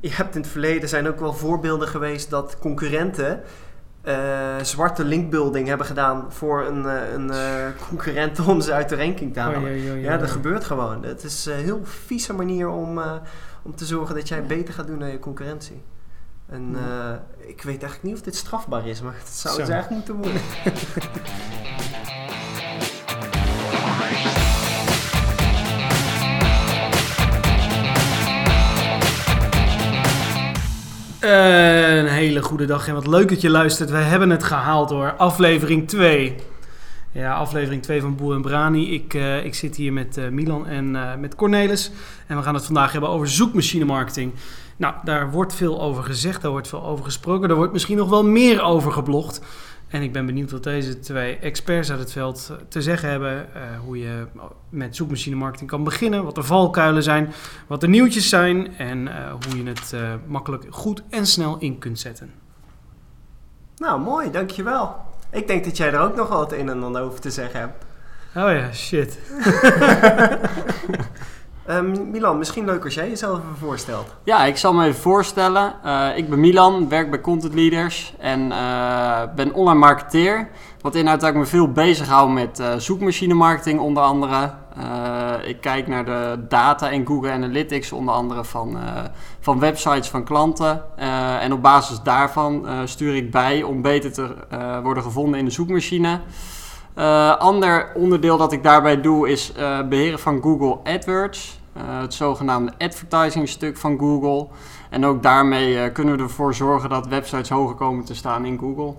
je hebt in het verleden zijn ook wel voorbeelden geweest dat concurrenten eh, zwarte linkbuilding hebben gedaan voor een, eh, een eh, concurrent om ze uit de ranking te halen. Ja, dat gebeurt gewoon. Het is een heel vieze manier om, om te zorgen dat jij beter gaat doen dan je concurrentie. En ik weet eigenlijk niet of dit strafbaar is, maar het zou Zo. het eigenlijk moeten worden. Een hele goede dag en wat leuk dat je luistert. We hebben het gehaald hoor. Aflevering 2. Ja, aflevering 2 van Boer en Brani. Ik, eh, ik zit hier met eh, Milan en eh, met Cornelis. En we gaan het vandaag hebben over zoekmachine marketing. Nou, daar wordt veel over gezegd, daar wordt veel over gesproken. Daar wordt misschien nog wel meer over geblogd. En ik ben benieuwd wat deze twee experts uit het veld eh, te zeggen hebben. eh, hoe je met zoekmachine marketing kan beginnen. Wat de valkuilen zijn. Wat de nieuwtjes zijn. En eh, hoe je het makkelijk goed en snel in kunt zetten. Nou, mooi, dankjewel. Ik denk dat jij er ook nog het een en ander over te zeggen hebt. Oh ja, shit. Eh, Milan, misschien leuk als jij jezelf even voorstelt. Ja, ik zal me even voorstellen. Eh, ik ben Milan, werk bij Content Leaders en eh, ben online marketeer. Wat inhoudt dat ik me veel bezighoud met eh, zoekmachine marketing onder andere. Ik kijk naar de data in Google Analytics onder andere van, van websites van klanten. En op basis daarvan stuur ik bij om beter te worden gevonden in de zoekmachine. Eh, ander onderdeel dat ik daarbij doe is eh, beheren van Google AdWords. Eh, het zogenaamde advertising stuk van Google. En ook daarmee eh, kunnen we ervoor zorgen dat websites hoger komen te staan in Google.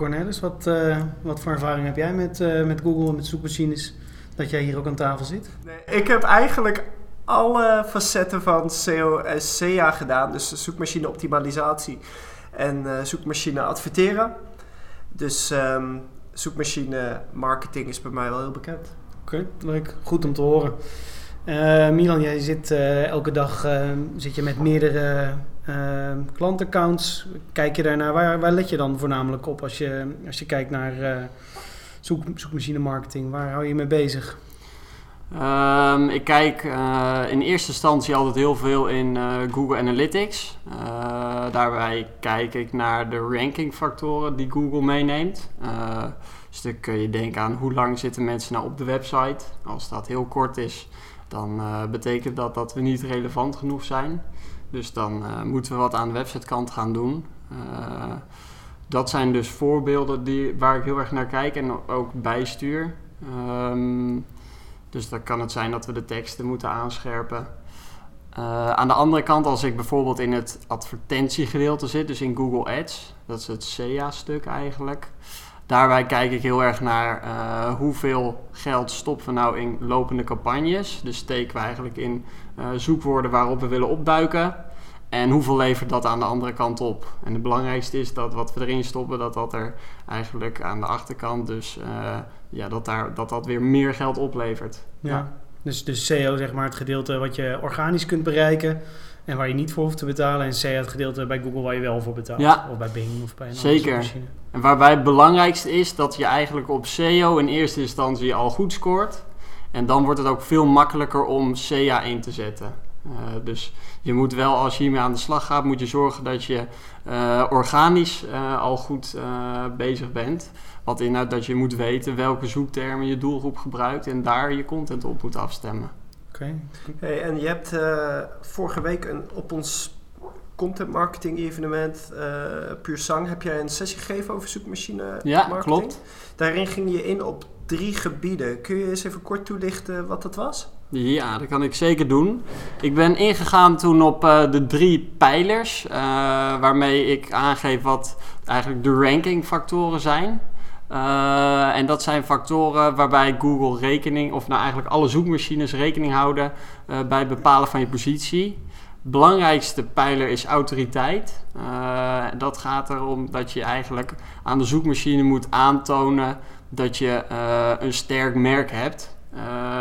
Cornelis, wat, eh, wat voor ervaring heb jij met, eh, met Google en met zoekmachines? Dat jij hier ook aan tafel zit? Nee, ik heb eigenlijk alle facetten van SEO en SEA gedaan. Dus zoekmachine optimalisatie en eh, zoekmachine adverteren. Dus ehm, zoekmachine marketing is bij mij wel heel bekend. Oké, leuk. Goed om te horen. Eh, Milan, jij zit eh, elke dag eh, zit je met meerdere klantaccounts. Kijk je daarnaar? Waar, waar let je dan voornamelijk op als je, als je kijkt naar zoek, zoekmachine marketing? Waar hou je mee bezig? Ehm, ik kijk in eerste instantie altijd heel veel in Google Analytics. Daarbij kijk ik naar de rankingfactoren die Google meeneemt. Dus dan kun je denken aan hoe lang zitten mensen nou op de website. Als dat heel kort is, dan eh, betekent dat dat we niet relevant genoeg zijn. Dus dan eh, moeten we wat aan de websitekant gaan doen. Eh, dat zijn dus voorbeelden die, waar ik heel erg naar kijk en ook bijstuur. Ehm dus dan kan het zijn dat we de teksten moeten aanscherpen. Aan de andere kant, als ik bijvoorbeeld in het advertentiegedeelte zit, dus in Google Ads, dat is het SEA-stuk eigenlijk. Daarbij kijk ik heel erg naar eh, hoeveel geld stoppen we nou in lopende campagnes. Dus steken we eigenlijk in eh, zoekwoorden waarop we willen opduiken. En hoeveel levert dat aan de andere kant op? En het belangrijkste is dat wat we erin stoppen, dat dat er eigenlijk aan de achterkant dus eh, ja, dat, daar, dat dat weer meer geld oplevert. Ja. Dus, dus SEO, zeg maar, het gedeelte wat je organisch kunt bereiken en waar je niet voor hoeft te betalen. En SEA, het gedeelte bij Google waar je wel voor betaalt. Ja. Of bij Bing of bij een Zeker. En waarbij het belangrijkste is dat je eigenlijk op SEO in eerste instantie al goed scoort. En dan wordt het ook veel makkelijker om SEA in te zetten. Eh, dus je moet wel, als je hiermee aan de slag gaat, moet je zorgen dat je eh, organisch eh, al goed bezig bent. Wat inhoudt dat je moet weten welke zoektermen je doelgroep gebruikt en daar je content op moet afstemmen. Oké. Hey, en je hebt eh, vorige week een, op ons content marketing evenement, eh Puur Sang, heb jij een sessie gegeven over zoekmachine Ja, marketing. klopt. Daarin ging je in op drie gebieden. Kun je eens even kort toelichten wat dat was? Ja, dat kan ik zeker doen. Ik ben ingegaan toen op eh, de drie pijlers, eh, waarmee ik aangeef wat eigenlijk de rankingfactoren zijn. Eh, en dat zijn factoren waarbij Google rekening, of nou eigenlijk alle zoekmachines rekening houden eh, bij het bepalen van je positie. Belangrijkste pijler is autoriteit. Eh, dat gaat erom dat je eigenlijk aan de zoekmachine moet aantonen dat je een sterk merk hebt.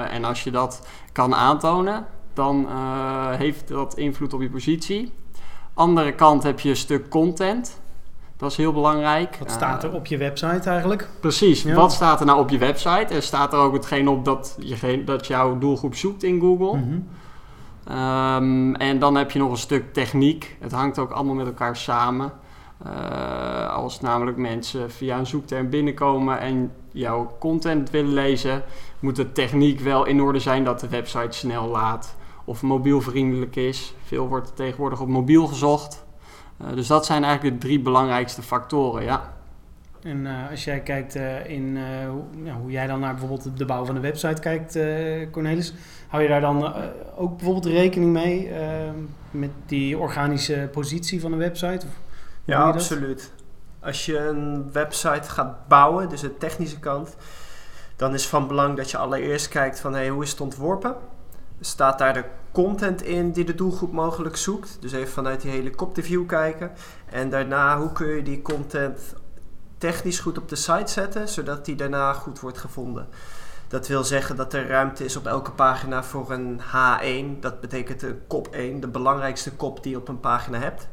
En als je dat kan aantonen, dan heeft dat invloed op je positie. Andere kant heb je een stuk content. Dat is heel belangrijk. Wat staat er Eh, op je website eigenlijk? Precies, Ja. wat staat er nou op je website? Er staat er ook hetgeen op dat, je, dat jouw doelgroep zoekt in Google. Mhm. Ehm, en dan heb je nog een stuk techniek. Het hangt ook allemaal met elkaar samen. Uh, als namelijk mensen via een zoekterm binnenkomen en jouw content willen lezen, moet de techniek wel in orde zijn dat de website snel laat of mobielvriendelijk is. Veel wordt tegenwoordig op mobiel gezocht. Uh, dus dat zijn eigenlijk de drie belangrijkste factoren, ja. En uh, als jij kijkt uh, in hoe, ja, hoe, jij dan naar bijvoorbeeld de bouw van de website kijkt, Cornelis, hou je daar dan ook bijvoorbeeld rekening mee met die organische positie van een website? Of ja, absoluut. Als je een website gaat bouwen, dus de technische kant, dan is van belang dat je allereerst kijkt van hey, hoe is het ontworpen? Staat daar de content in die de doelgroep mogelijk zoekt? Dus even vanuit die helikopterview kijken. En daarna, hoe kun je die content technisch goed op de site zetten, zodat die daarna goed wordt gevonden? Dat wil zeggen dat er ruimte is op elke pagina voor een H1. Dat betekent de kop 1, de belangrijkste kop die je op een pagina hebt.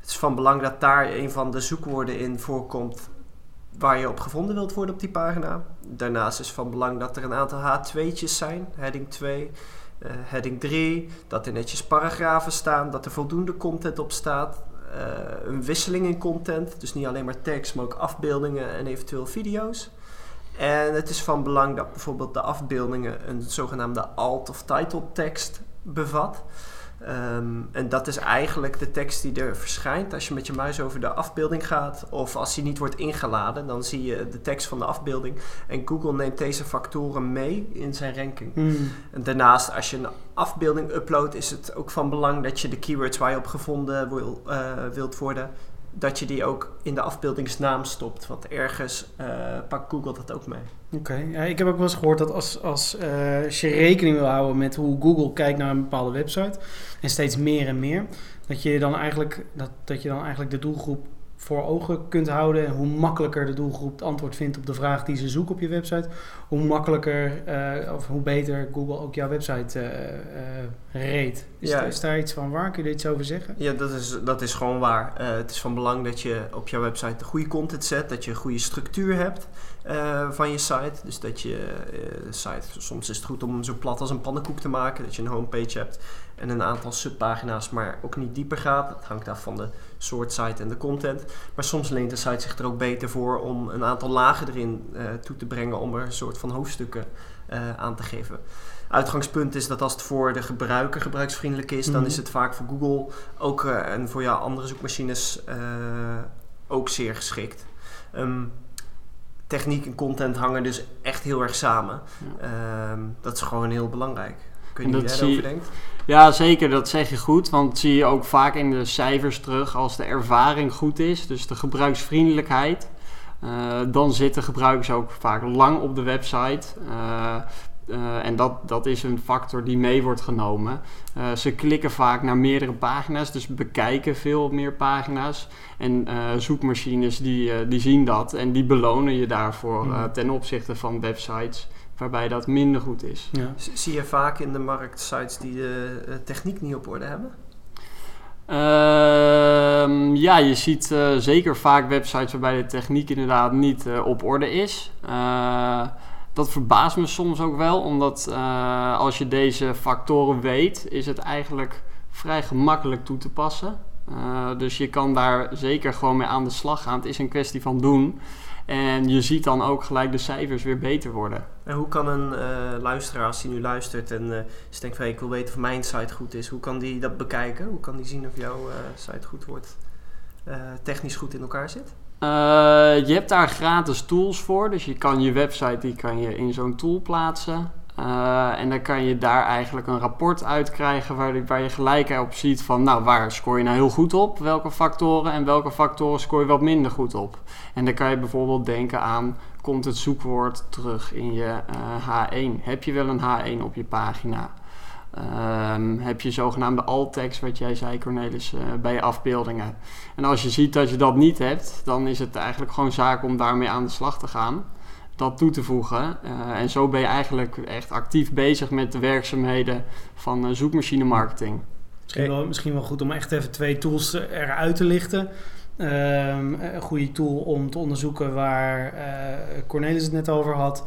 Het is van belang dat daar een van de zoekwoorden in voorkomt waar je op gevonden wilt worden op die pagina. Daarnaast is van belang dat er een aantal H2'tjes zijn, heading 2, uh, eh, heading 3, dat er netjes paragrafen staan, dat er voldoende content op staat. Uh, een wisseling in content, dus niet alleen maar tekst, maar ook afbeeldingen en eventueel video's. En het is van belang dat bijvoorbeeld de afbeeldingen een zogenaamde alt- of title tekst bevat. Ehm, en dat is eigenlijk de tekst die er verschijnt als je met je muis over de afbeelding gaat. Of als die niet wordt ingeladen, dan zie je de tekst van de afbeelding. En Google neemt deze factoren mee in zijn ranking. Hmm. En daarnaast, als je een afbeelding uploadt, is het ook van belang dat je de keywords waar je op gevonden wil, uh, wilt worden, dat je die ook in de afbeeldingsnaam stopt. Want ergens uh, pakt Google dat ook mee. Oké, ja, ik heb ook wel eens gehoord dat als, als, uh, als je rekening wil houden met hoe Google kijkt naar een bepaalde website, en steeds meer en meer, dat je dan eigenlijk, dat, dat je dan eigenlijk de doelgroep voor ogen kunt houden. En hoe makkelijker de doelgroep het antwoord vindt op de vraag die ze zoeken op je website, hoe makkelijker uh, of hoe beter Google ook jouw website uh, uh, reed. Is, ja. is, daar iets van waar? Kun je er iets over zeggen? Ja, dat is, dat is gewoon waar. het is van belang dat je op jouw website de goede content zet, dat je een goede structuur hebt van je site. Dus dat je site, soms is het goed om hem zo plat als een pannenkoek te maken, dat je een homepage hebt en een aantal subpagina's, maar ook niet dieper gaat. Het hangt af van de soort site en de content. Maar soms leent de site zich er ook beter voor om een aantal lagen erin uh, toe te brengen om er een soort van hoofdstukken uh, aan te geven. Uitgangspunt is dat als het voor de gebruiker gebruiksvriendelijk is, dan mhm. is het vaak voor Google ook uh, en voor jouw andere zoekmachines ook zeer geschikt. Um, techniek en content hangen dus echt heel erg samen. Ja. Um, dat is gewoon heel belangrijk. Kun je dat daarover denken? Ja, zeker. Dat zeg je goed. Want dat zie je ook vaak in de cijfers terug. Als de ervaring goed is, dus de gebruiksvriendelijkheid. Uh, dan zitten gebruikers ook vaak lang op de website. Uh, uh, en dat, dat is een factor die mee wordt genomen. Uh, ze klikken vaak naar meerdere pagina's, dus bekijken veel meer pagina's. En uh, zoekmachines die, die zien dat en die belonen je daarvoor mm. ten opzichte van websites waarbij dat minder goed is. Ja. Zie je vaak in de markt sites die de uh, techniek niet op orde hebben? Uh, ja, je ziet uh, zeker vaak websites waarbij de techniek inderdaad niet uh, op orde is. dat verbaast me soms ook wel, omdat als je deze factoren weet, is het eigenlijk vrij gemakkelijk toe te passen. dus je kan daar zeker gewoon mee aan de slag gaan. Het is een kwestie van doen. En je ziet dan ook gelijk de cijfers weer beter worden. En hoe kan een uh, luisteraar, als hij nu luistert en uh, denkt van ik wil weten of mijn site goed is, hoe kan die dat bekijken? Hoe kan die zien of jouw uh, site goed wordt, technisch goed in elkaar zit? je hebt daar gratis tools voor, dus je kan je website die kan je in zo'n tool plaatsen. Uh, en dan kan je daar eigenlijk een rapport uit krijgen waar, je gelijk op ziet van, nou, waar scoor je nou heel goed op? Welke factoren en welke factoren scoor je wat minder goed op? En dan kan je bijvoorbeeld denken aan, komt het zoekwoord terug in je uh, H1? Heb je wel een H1 op je pagina? Um, heb je zogenaamde alt-text, wat jij zei Cornelis, uh, bij je afbeeldingen. En als je ziet dat je dat niet hebt, dan is het eigenlijk gewoon zaak om daarmee aan de slag te gaan dat toe te voegen. Uh, en zo ben je eigenlijk echt actief bezig met de werkzaamheden van uh, zoekmachine marketing. Misschien wel, misschien wel goed om echt even twee tools eruit te lichten. Um, een goede tool om te onderzoeken waar Cornelis het net over had.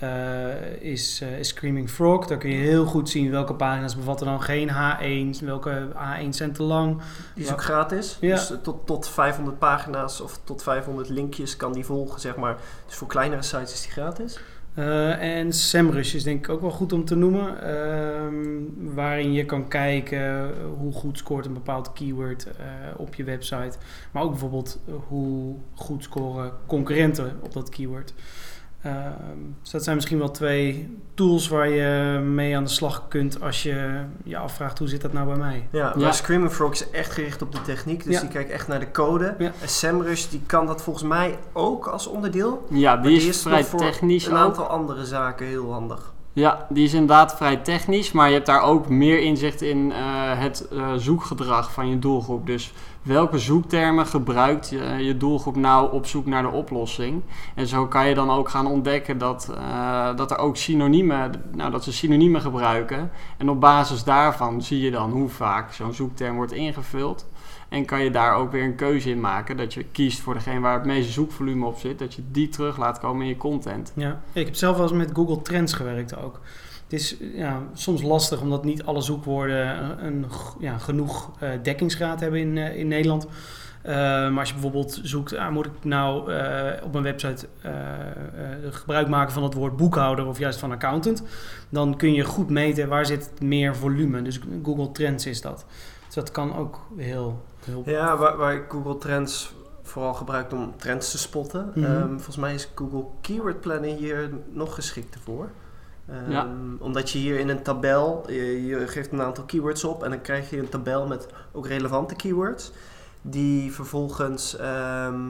Eh, is, eh, is Screaming Frog. Daar kun je heel goed zien welke pagina's bevatten dan geen H1, welke H1 zijn te lang. Die is ook gratis. Ja. Dus eh, tot, tot 500 pagina's of tot 500 linkjes kan die volgen, zeg maar. Dus voor kleinere sites is die gratis. En SEMrush is denk ik ook wel goed om te noemen. ehm, waarin je kan kijken hoe goed scoort een bepaald keyword op je website. Maar ook bijvoorbeeld hoe goed scoren concurrenten op dat keyword. Ehm, dus dat zijn misschien wel twee tools waar je mee aan de slag kunt als je je afvraagt hoe zit dat nou bij mij. Ja, Ja. maar Screaming Frog is echt gericht op de techniek. Dus Ja. die kijkt echt naar de code. Ja. En SEMrush die kan dat volgens mij ook als onderdeel. Ja, Maar die is vrij technisch Een ook. aantal andere zaken heel handig. Ja, die is inderdaad vrij technisch, maar je hebt daar ook meer inzicht in eh, het eh, zoekgedrag van je doelgroep. Dus welke zoektermen gebruikt je, doelgroep nou op zoek naar de oplossing? En zo kan je dan ook gaan ontdekken dat, eh, dat er ook synoniemen, nou, dat ze synoniemen gebruiken. En op basis daarvan zie je dan hoe vaak zo'n zoekterm wordt ingevuld. En kan je daar ook weer een keuze in maken. Dat je kiest voor degene waar het meeste zoekvolume op zit. Dat je die terug laat komen in je content. Ja, ik heb zelf wel eens met Google Trends gewerkt ook. Het is ja, soms lastig omdat niet alle zoekwoorden een, ja, genoeg eh, dekkingsgraad hebben in, eh, in Nederland. Eh, maar als je bijvoorbeeld zoekt, ah, moet ik nou op mijn website gebruik maken van het woord boekhouder of juist van accountant, dan kun je goed meten waar zit meer volume. Dus Google Trends is dat. Dus dat kan ook heel, heel Ja, waar, waar Google Trends vooral gebruikt om trends te spotten. Mhm. Ehm, volgens mij is Google Keyword Planning hier nog geschikter voor. Ehm, Ja. Omdat je hier in een tabel, je, je geeft een aantal keywords op en dan krijg je een tabel met ook relevante keywords. Die vervolgens ehm,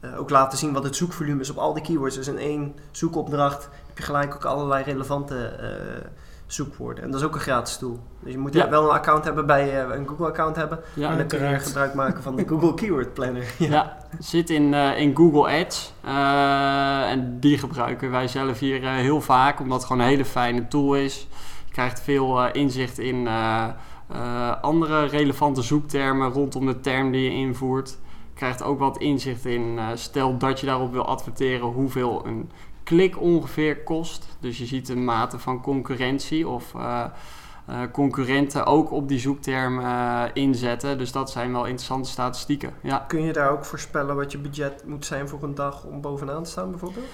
eh, ook laten zien wat het zoekvolume is op al die keywords. Dus in één zoekopdracht heb je gelijk ook allerlei relevante eh, zoekwoorden. En dat is ook een gratis tool. Dus je moet Ja. wel een account hebben bij eh, een Google account hebben. Ja, en dan kun je gebruik maken van de Google Keyword Planner. Ja, zit in, eh, in Google Ads. Eh, en die gebruiken wij zelf hier heel vaak, omdat het gewoon een hele fijne tool is. Je krijgt veel inzicht in andere relevante zoektermen rondom de term die je invoert. Je krijgt ook wat inzicht in, stel dat je daarop wil adverteren, hoeveel een klik ongeveer kost. Dus je ziet de mate van concurrentie of... eh, eh, concurrenten ook op die zoekterm eh, inzetten. Dus dat zijn wel interessante statistieken. Ja. Kun je daar ook voorspellen wat je budget moet zijn voor een dag om bovenaan te staan bijvoorbeeld?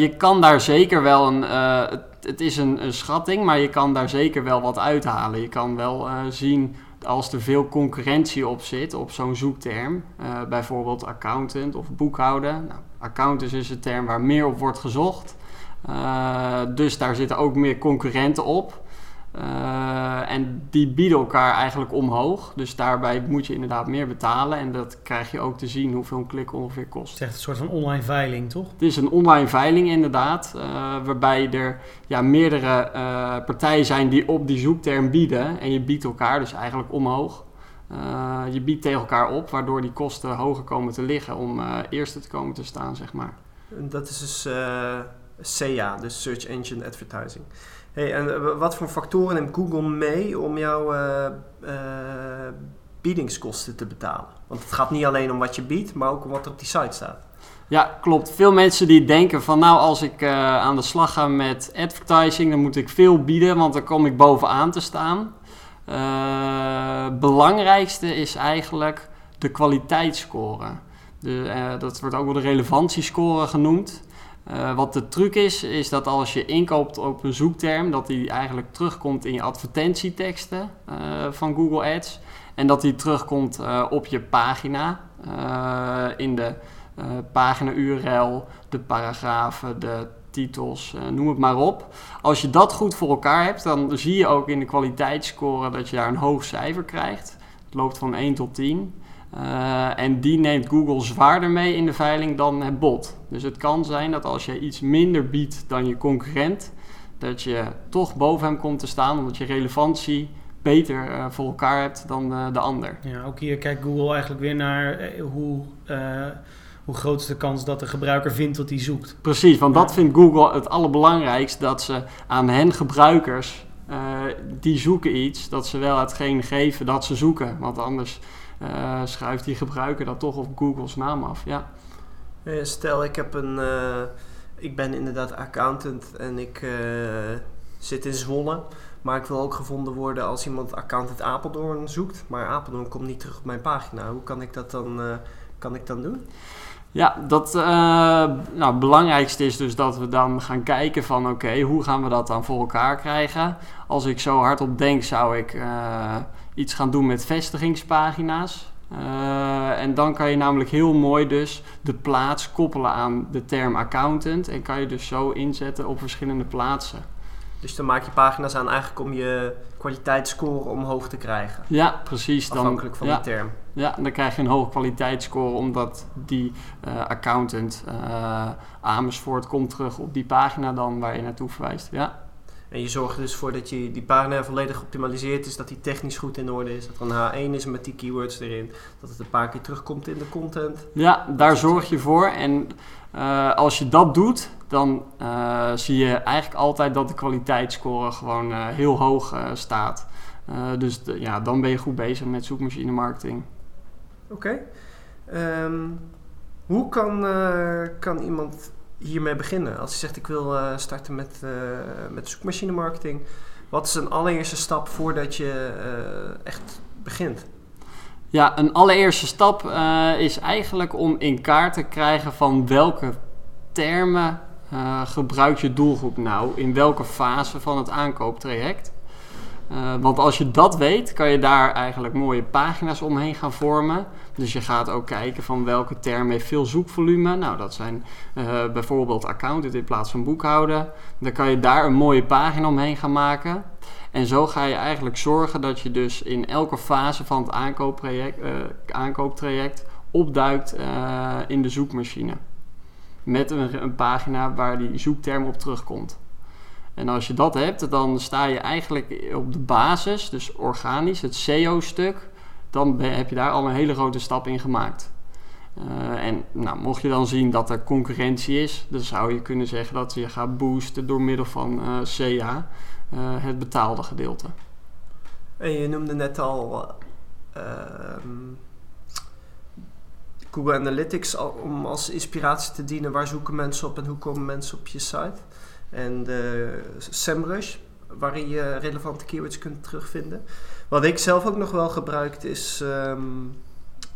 Je kan daar zeker wel een. het, het is een, een schatting, maar je kan daar zeker wel wat uithalen. Je kan wel zien als er veel concurrentie op zit op zo'n zoekterm. eh, bijvoorbeeld accountant of boekhouder. Nou, accountant is een term waar meer op wordt gezocht. Eh, dus daar zitten ook meer concurrenten op. Eh, en die bieden elkaar eigenlijk omhoog. Dus daarbij moet je inderdaad meer betalen. En dat krijg je ook te zien hoeveel een klik ongeveer kost. Het is echt een soort van online veiling, toch? Het is een online veiling inderdaad, eh, waarbij er ja, meerdere eh, partijen zijn die op die zoekterm bieden. En je biedt elkaar dus eigenlijk omhoog. Eh, je biedt tegen elkaar op, waardoor die kosten hoger komen te liggen om eh eerste te komen te staan, zeg maar. En Dat is dus eh SEA, dus Search Engine Advertising. Hey, en eh, wat voor factoren neemt Google mee om jouw eh, eh, biedingskosten te betalen? Want het gaat niet alleen om wat je biedt, maar ook om wat er op die site staat. Ja, klopt. Veel mensen die denken van nou als ik aan de slag ga met advertising, dan moet ik veel bieden, want dan kom ik bovenaan te staan. Eh, belangrijkste is eigenlijk de kwaliteitsscore. De, dat wordt ook wel de relevantiescore genoemd. Eh, wat de truc is, is dat als je inkoopt op een zoekterm, dat die eigenlijk terugkomt in je advertentieteksten eh, van Google Ads. En dat die terugkomt eh, op je pagina, in de pagina-URL, de paragrafen, de titels, noem het maar op. Als je dat goed voor elkaar hebt, dan zie je ook in de kwaliteitsscore dat je daar een hoog cijfer krijgt. Het loopt van 1 tot 10. Eh, en die neemt Google zwaarder mee in de veiling dan het bot. Dus het kan zijn dat als je iets minder biedt dan je concurrent, dat je toch boven hem komt te staan, omdat je relevantie beter eh, voor elkaar hebt dan de ander. Ja, ook hier kijkt Google eigenlijk weer naar eh, hoe, hoe groot is de kans dat de gebruiker vindt wat hij zoekt. Precies, want dat vindt Google het allerbelangrijkst, dat ze aan hen gebruikers, die zoeken iets, dat ze wel hetgeen geven dat ze zoeken. Want anders eh, schuift die gebruiker dat toch op Googles naam af. Ja, Eh, Stel, ik heb een, eh, ik ben inderdaad accountant en ik zit in Zwolle. Maar ik wil ook gevonden worden als iemand accountant Apeldoorn zoekt. Maar Apeldoorn komt niet terug op mijn pagina. Hoe kan ik dat dan, kan ik dan doen? Ja, dat, eh, nou, het belangrijkste is dus dat we dan gaan kijken van oké, hoe gaan we dat dan voor elkaar krijgen? Als ik zo hardop denk, zou ik iets gaan doen met vestigingspagina's. Eh, en dan kan je namelijk heel mooi dus de plaats koppelen aan de term accountant. En kan je dus zo inzetten op verschillende plaatsen. Dus dan maak je pagina's aan eigenlijk om je kwaliteitsscore omhoog te krijgen. Ja, precies. Dan, Afhankelijk van ja, die term. Ja, dan krijg je een hoge kwaliteitsscore omdat die eh, accountant eh, Amersfoort komt terug op die pagina dan waar je naartoe verwijst. Ja, En je zorgt er dus voor dat je die pagina volledig optimaliseert is, dat die technisch goed in orde is, dat er een H1 is met die keywords erin, dat het een paar keer terugkomt in de content. ja daar zorg je voor. En eh, als je dat doet, dan eh, zie je eigenlijk altijd dat de kwaliteitsscore gewoon eh, heel hoog staat. Dus de- ja, dan ben je goed bezig met zoekmachine marketing. Oké. Ehm, hoe kan, kan iemand hiermee beginnen? Als hij zegt ik wil eh, starten met, eh, met zoekmachine marketing, wat is een allereerste stap voordat je eh, echt begint? Ja, een allereerste stap is eigenlijk om in kaart te krijgen van welke termen gebruikt je doelgroep nou, in welke fase van het aankooptraject. Eh, want als je dat weet, kan je daar eigenlijk mooie pagina's omheen gaan vormen. Dus je gaat ook kijken van welke term heeft veel zoekvolume. Nou, dat zijn eh, bijvoorbeeld accountant in plaats van boekhouden. Dan kan je daar een mooie pagina omheen gaan maken. En zo ga je eigenlijk zorgen dat je dus in elke fase van het aankooptraject, eh, aankooptraject opduikt in de zoekmachine. Met een, een pagina waar die zoekterm op terugkomt. En als je dat hebt, dan sta je eigenlijk op de basis, dus organisch, het SEO-stuk. Dan heb je daar al een hele grote stap in gemaakt. Eh, en nou, mocht je dan zien dat er concurrentie is, dan zou je kunnen zeggen dat je gaat boosten door middel van eh CA, eh, het betaalde gedeelte. En je noemde net al eh, ehm, Google Analytics al- om als inspiratie te dienen. Waar zoeken mensen op en hoe komen mensen op je site? En de SEMrush, waarin je relevante keywords kunt terugvinden. Wat ik zelf ook nog wel gebruikt is ehm,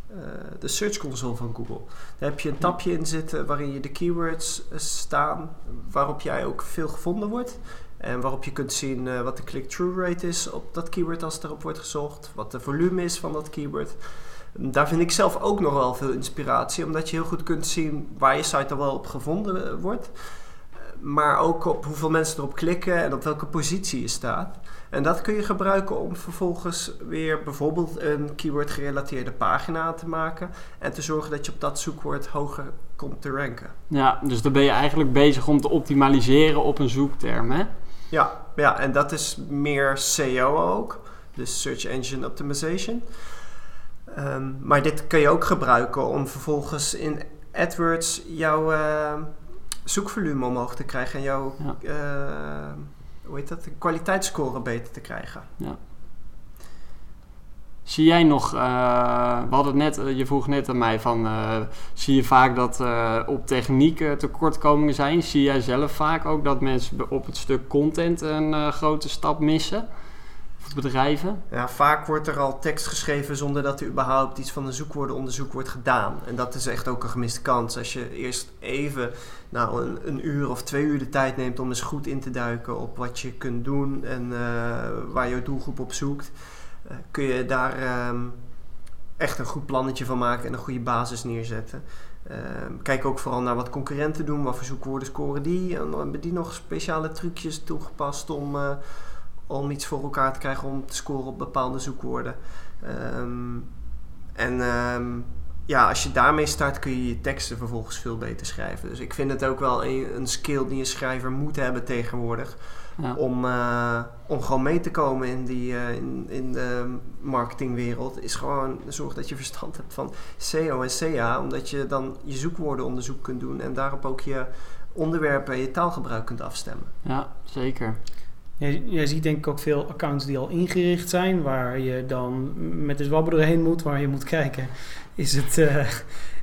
eh, de Search Console van Google. Daar heb je een tabje in zitten waarin je de keywords eh, staan, waarop jij ook veel gevonden wordt. En waarop je kunt zien eh, wat de click-through rate is op dat keyword als erop wordt gezocht. Wat de volume is van dat keyword. Daar vind ik zelf ook nog wel veel inspiratie. Omdat je heel goed kunt zien waar je site al wel op gevonden eh, wordt. Maar ook op hoeveel mensen erop klikken en op welke positie je staat. En dat kun je gebruiken om vervolgens weer bijvoorbeeld een keyword gerelateerde pagina te maken. En te zorgen dat je op dat zoekwoord hoger komt te ranken. Ja, dus dan ben je eigenlijk bezig om te optimaliseren op een zoekterm, hè? Ja, ja, en dat is meer SEO ook. Dus Search Engine Optimization. Ehm, maar dit kun je ook gebruiken om vervolgens in AdWords jouw eh, zoekvolume omhoog te krijgen. En jouw Ja. eh, hoe heet dat? de kwaliteitsscore beter te krijgen. Zie jij nog, eh, we hadden net, eh, je vroeg net aan mij van, zie je vaak dat op techniek tekortkomingen zijn? Zie jij zelf vaak ook dat mensen op het stuk content een grote stap missen? Bedrijven? Ja, vaak wordt er al tekst geschreven zonder dat er überhaupt iets van een zoekwoordenonderzoek wordt gedaan. En dat is echt ook een gemiste kans. Als je eerst even nou, een, een uur of twee uur de tijd neemt om eens goed in te duiken op wat je kunt doen en eh, waar je doelgroep op zoekt, eh, kun je daar ehm, echt een goed plannetje van maken en een goede basis neerzetten. Ehm, kijk ook vooral naar wat concurrenten doen, wat voor zoekwoorden scoren die. En hebben die nog speciale trucjes toegepast om, eh, om iets voor elkaar te krijgen om te scoren op bepaalde zoekwoorden. Ehm, en ehm, ja, als je daarmee start kun je je teksten vervolgens veel beter schrijven. Dus ik vind het ook wel een, een skill die een schrijver moet hebben tegenwoordig. Ja. Om, eh, om gewoon mee te komen in, die, eh, in, in de marketingwereld. Is gewoon zorg dat je verstand hebt van SEO en CA. Omdat je dan je zoekwoordenonderzoek kunt doen. En daarop ook je onderwerpen en je taalgebruik kunt afstemmen. ja, zeker. Jij, ziet denk ik ook veel accounts die al ingericht zijn, waar je dan met de zwabber doorheen moet, waar je moet kijken. Is het, eh,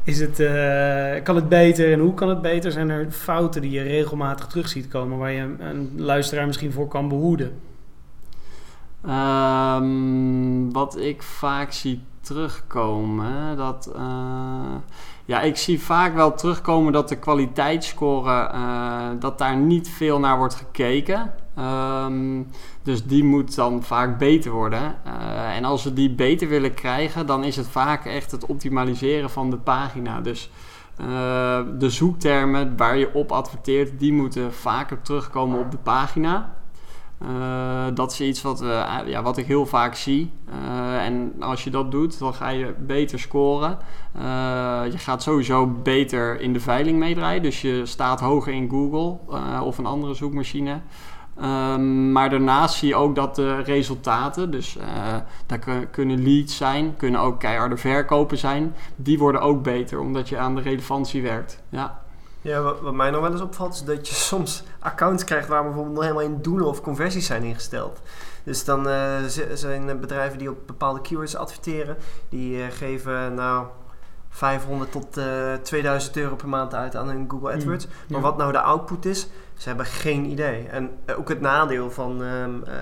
Is het, eh, kan het beter en hoe kan het beter? Zijn er fouten die je regelmatig terug ziet komen waar je een, luisteraar misschien voor kan behoeden? Ehm, wat ik vaak zie terugkomen, dat... eh, ja, ik zie vaak wel terugkomen dat de kwaliteitsscore, dat daar niet veel naar wordt gekeken. Ehm, dus die moet dan vaak beter worden. Eh, en als we die beter willen krijgen, dan is het vaak echt het optimaliseren van de pagina. Dus eh, de zoektermen waar je op adverteert, die moeten vaker terugkomen op de pagina. Eh, dat is iets wat, we, ja, wat ik heel vaak zie. En als je dat doet, dan ga je beter scoren. Je gaat sowieso beter in de veiling meedraaien. Dus je staat hoger in Google of een andere zoekmachine. Ehm, maar daarnaast zie je ook dat de resultaten, dus eh, daar kun- kunnen leads zijn, kunnen ook keiharde verkopen zijn, die worden ook beter omdat je aan de relevantie werkt. Ja. Ja, wat, mij nog wel eens opvalt is dat je soms accounts krijgt waar bijvoorbeeld nog helemaal in doelen of conversies zijn ingesteld. Dus dan eh, zijn bedrijven die op bepaalde keywords adverteren, die eh, geven nou 500 tot eh 2000 euro per maand uit aan hun Google AdWords. Mm, Maar ja. wat nou de output is, ze hebben geen idee. En eh, ook het nadeel van, ehm, eh,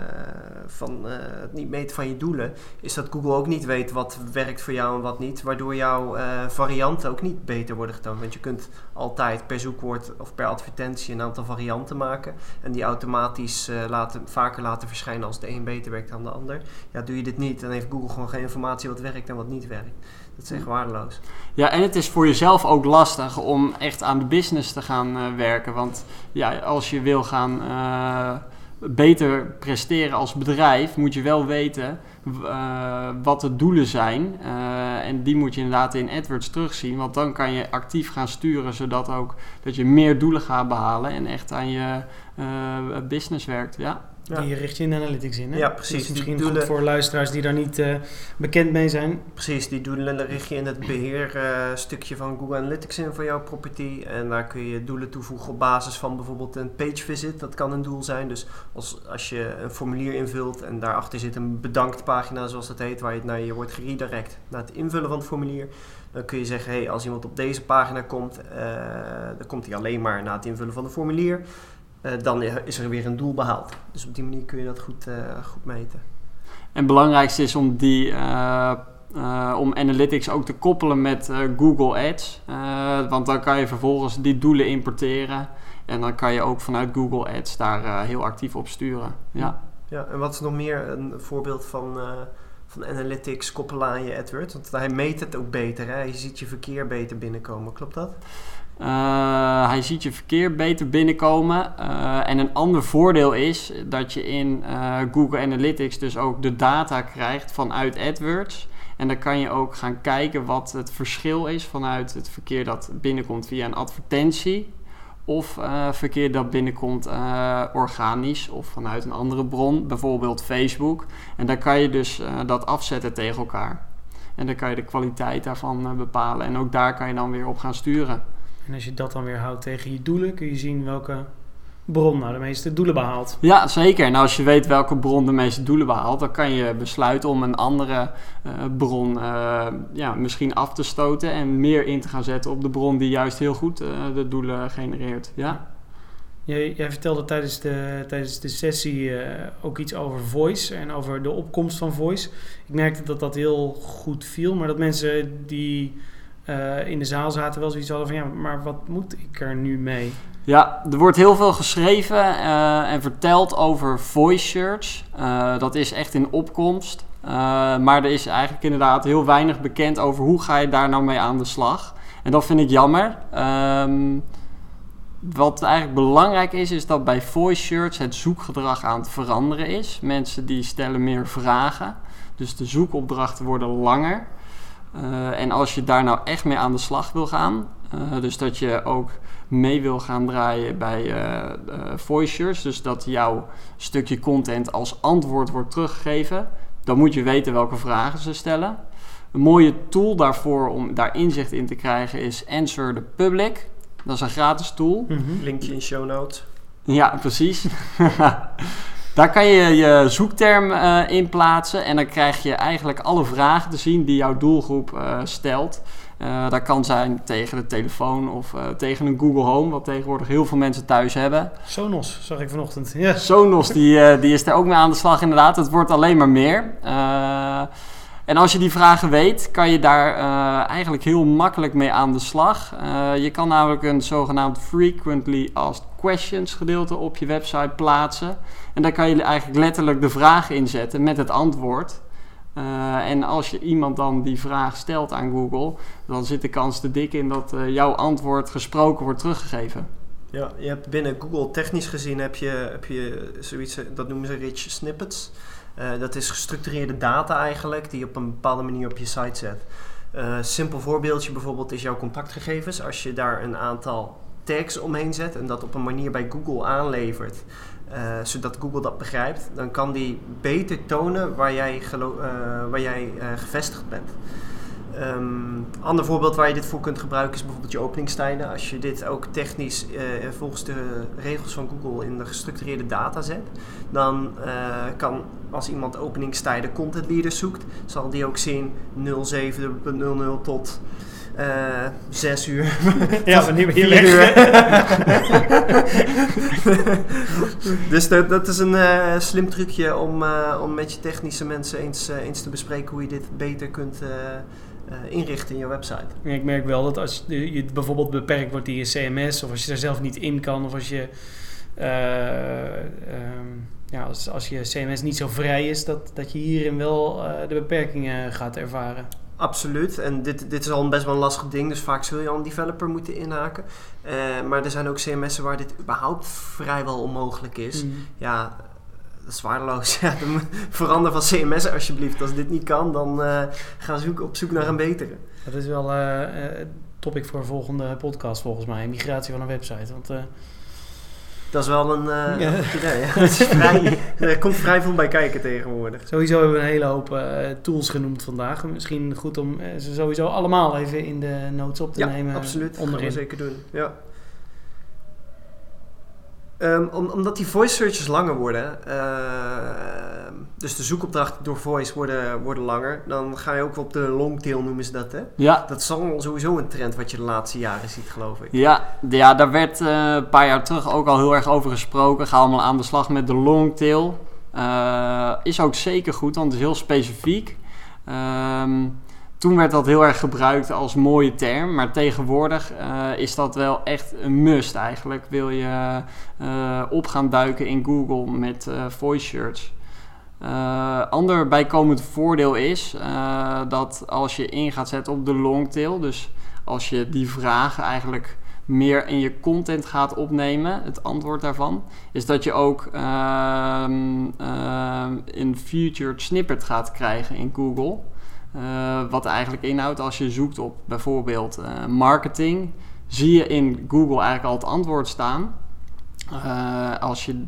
van eh, het niet meten van je doelen, is dat Google ook niet weet wat werkt voor jou en wat niet. Waardoor jouw eh, varianten ook niet beter worden getoond. Want je kunt altijd per zoekwoord of per advertentie een aantal varianten maken. En die automatisch eh, laten, vaker laten verschijnen als de een beter werkt dan de ander. Ja, doe je dit niet, dan heeft Google gewoon geen informatie wat werkt en wat niet werkt. Dat is echt waardeloos. Ja, en het is voor jezelf ook lastig om echt aan de business te gaan eh, werken. Want ja, als je wil gaan eh, beter presteren als bedrijf, moet je wel weten eh, wat de doelen zijn. En die moet je inderdaad in AdWords terugzien. Want dan kan je actief gaan sturen, zodat ook dat je meer doelen gaat behalen en echt aan je business werkt. Ja. Ja. Die richt je in de analytics in. Hè? Ja, precies. Dat is Die misschien doelen- goed voor luisteraars die daar niet eh, bekend mee zijn. Precies, die doelen richt je in het beheerstukje van Google Analytics in voor jouw property. En daar kun je doelen toevoegen op basis van bijvoorbeeld een page visit. Dat kan een doel zijn. Dus als, als je een formulier invult en daarachter zit een bedankt pagina zoals dat heet, waar je naar je wordt geredirect naar het invullen van het formulier. Dan kun je zeggen, hey, als iemand op deze pagina komt, eh, dan komt hij alleen maar na het invullen van het formulier. Eh, dan is er weer een doel behaald. Dus op die manier kun je dat goed, eh, goed meten. En het belangrijkste is om die eh, om analytics ook te koppelen met Google Ads. Want dan kan je vervolgens die doelen importeren. En dan kan je ook vanuit Google Ads daar heel actief op sturen. Ja. Ja, en wat is nog meer een voorbeeld van, van analytics koppelen aan je AdWords? Want hij meet het ook beter, hè? Je ziet je verkeer beter binnenkomen, klopt dat? Eh, hij ziet je verkeer beter binnenkomen. Eh, en een ander voordeel is dat je in eh, Google Analytics dus ook de data krijgt vanuit AdWords. En dan kan je ook gaan kijken wat het verschil is vanuit het verkeer dat binnenkomt via een advertentie. Of verkeer dat binnenkomt organisch of vanuit een andere bron, bijvoorbeeld Facebook. En dan kan je dus dat afzetten tegen elkaar. En dan kan je de kwaliteit daarvan bepalen. En ook daar kan je dan weer op gaan sturen. En als je dat dan weer houdt tegen je doelen, kun je zien welke bron nou de meeste doelen behaalt. Ja, zeker. En als je weet welke bron de meeste doelen behaalt, dan kan je besluiten om een andere eh, bron eh, ja, misschien af te stoten en meer in te gaan zetten op de bron die juist heel goed eh, de doelen genereert. Ja. Jij, jij vertelde tijdens de, tijdens de sessie ook iets over voice en over de opkomst van voice. Ik merkte dat dat heel goed viel, maar dat mensen die eh, in de zaal zaten wel zoiets hadden van ja, maar wat moet ik er nu mee? Ja, er wordt heel veel geschreven eh, en verteld over voice shirts. Eh, dat is echt in opkomst. Maar er is eigenlijk inderdaad heel weinig bekend over hoe ga je daar nou mee aan de slag. En dat vind ik jammer. Ehm, wat eigenlijk belangrijk is, is dat bij voice shirts het zoekgedrag aan het veranderen is. Mensen die stellen meer vragen. Dus de zoekopdrachten worden langer. Eh, en als je daar nou echt mee aan de slag wil gaan, eh, dus dat je ook mee wil gaan draaien bij eh voice shirts, dus dat jouw stukje content als antwoord wordt teruggegeven, dan moet je weten welke vragen ze stellen. Een mooie tool daarvoor om daar inzicht in te krijgen is Answer the Public. Dat is een gratis tool. Linkje in show notes. Ja, precies. Daar kan je je zoekterm uh, in plaatsen en dan krijg je eigenlijk alle vragen te zien die jouw doelgroep uh, stelt. Uh, dat kan zijn tegen de telefoon of tegen een Google Home, wat tegenwoordig heel veel mensen thuis hebben. Sonos, zag ik vanochtend. Ja. Sonos, die, die is er ook mee aan de slag inderdaad. Het wordt alleen maar meer. En als je die vragen weet, kan je daar uh, eigenlijk heel makkelijk mee aan de slag. Uh, je kan namelijk een zogenaamd frequently asked questions gedeelte op je website plaatsen. En daar kan je eigenlijk letterlijk de vraag inzetten met het antwoord. Uh, en als je iemand dan die vraag stelt aan Google, dan zit de kans te dik in dat jouw antwoord gesproken wordt teruggegeven. Ja, je hebt binnen Google technisch gezien heb je, heb je zoiets, dat noemen ze rich snippets. Uh, dat is gestructureerde data eigenlijk, die je op een bepaalde manier op je site zet. Uh, simpel voorbeeldje bijvoorbeeld is jouw contactgegevens. Als je daar een aantal tags omheen zet en dat op een manier bij Google aanlevert, uh, zodat Google dat begrijpt, dan kan die beter tonen waar jij, waar jij gevestigd bent. Um, ander voorbeeld waar je dit voor kunt gebruiken is bijvoorbeeld je openingstijden. Als je dit ook technisch uh, volgens de regels van Google in de gestructureerde data zet, dan uh, kan als iemand openingstijden content leaders zoekt, zal die ook zien 07.00 tot uh, 6 uur. ja, ben je weg? dus dat, dat, is een uh, slim trucje om, uh, om met je technische mensen eens, eens te bespreken hoe je dit beter kunt inrichten in je website. ik merk wel dat als je bijvoorbeeld beperkt wordt in je CMS, of als je er zelf niet in kan, of als je, uh, um, ja, als, als je CMS niet zo vrij is, dat, dat je hierin wel uh, de beperkingen gaat ervaren. Absoluut. En dit, dit is al een best wel een lastig ding, dus vaak zul je al een developer moeten inhaken. maar er zijn ook CMS'en waar dit überhaupt vrijwel onmogelijk is. Mm. Ja, waardeloos. Ja, verander van CMS alsjeblieft. Als dit niet kan, dan uh, ga zoek, op zoek naar een betere. Dat is wel uh, topic voor een volgende podcast volgens mij. Migratie van een website. Want, uh, dat is wel een ja. idee. Ja. is vrij, er komt vrij veel bij kijken tegenwoordig. Sowieso hebben we een hele hoop tools genoemd vandaag. Misschien goed om ze sowieso allemaal even in de notes op te ja, nemen. absoluut. Onderin. Dat zeker doen. Ja. Um, om, omdat die voice searches langer worden, uh, dus de zoekopdrachten door voice worden, worden langer, dan ga je ook op de longtail noemen ze dat, hè? Ja. Dat is al sowieso een trend wat je de laatste jaren ziet, geloof ik. Ja, ja daar werd uh, een paar jaar terug ook al heel erg over gesproken. Ga allemaal aan de slag met de longtail. Uh, is ook zeker goed, want het is heel specifiek. Um, toen werd dat heel erg gebruikt als mooie term, maar tegenwoordig uh, is dat wel echt een must eigenlijk. Wil je uh, op gaan duiken in Google met uh, voice search. ander bijkomend voordeel is dat als je in gaat zetten op de longtail, dus als je die vragen eigenlijk meer in je content gaat opnemen, het antwoord daarvan, is dat je ook ehm, ehm, een featured snippet gaat krijgen in Google. Uh, wat eigenlijk inhoudt als je zoekt op bijvoorbeeld uh, marketing, zie je in Google eigenlijk al het antwoord staan. Uh, als je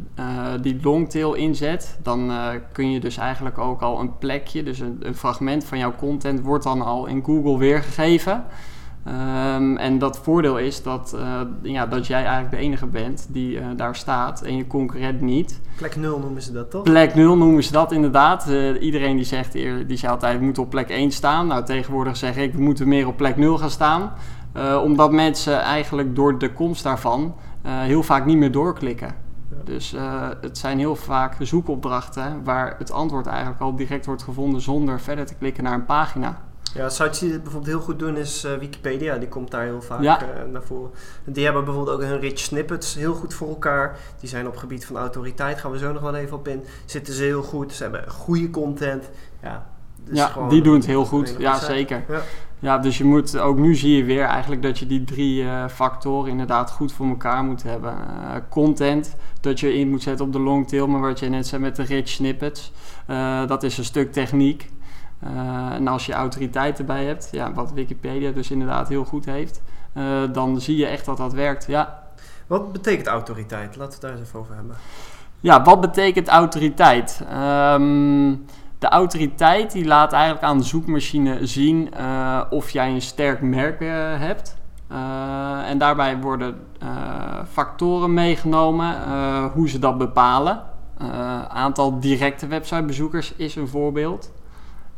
die longtail inzet, dan kun je dus eigenlijk ook al een plekje, dus een, een, fragment van jouw content wordt dan al in Google weergegeven. Um, en dat voordeel is dat, uh, ja, dat jij eigenlijk de enige bent die uh, daar staat en je concurrent niet. Plek 0 noemen ze dat toch? Plek 0 noemen ze dat inderdaad. Uh, iedereen die zegt, die zei altijd, we moeten op plek 1 staan. Nou, tegenwoordig zeg ik, we moeten meer op plek 0 gaan staan. omdat mensen eigenlijk door de komst daarvan heel vaak niet meer doorklikken. Ja. Dus het zijn heel vaak zoekopdrachten waar het antwoord eigenlijk al direct wordt gevonden zonder verder te klikken naar een pagina. Ja, sites die dit bijvoorbeeld heel goed doen is uh, Wikipedia. Die komt daar heel vaak ja. uh, naar voren. Die hebben bijvoorbeeld ook hun rich snippets heel goed voor elkaar. Die zijn op gebied van autoriteit, gaan we zo nog wel even op in. Zitten ze heel goed. Ze hebben goede content. Ja, dus ja die doen het heel goed. Ja, zeker. Ja. ja. dus je moet, ook nu zie je weer eigenlijk dat je die drie uh, factoren inderdaad goed voor elkaar moet hebben. content, dat je in moet zetten op de long tail, maar wat je net zei met de rich snippets. dat is een stuk techniek. Uh, en als je autoriteit erbij hebt, ja, wat Wikipedia dus inderdaad heel goed heeft, uh, dan zie je echt dat dat werkt. Ja. Wat betekent autoriteit? Laten we het daar eens even over hebben. Ja, wat betekent autoriteit? Um, de autoriteit die laat eigenlijk aan de zoekmachine zien uh, of jij een sterk merk hebt. en daarbij worden factoren meegenomen, hoe ze dat bepalen. Aantal directe websitebezoekers is een voorbeeld.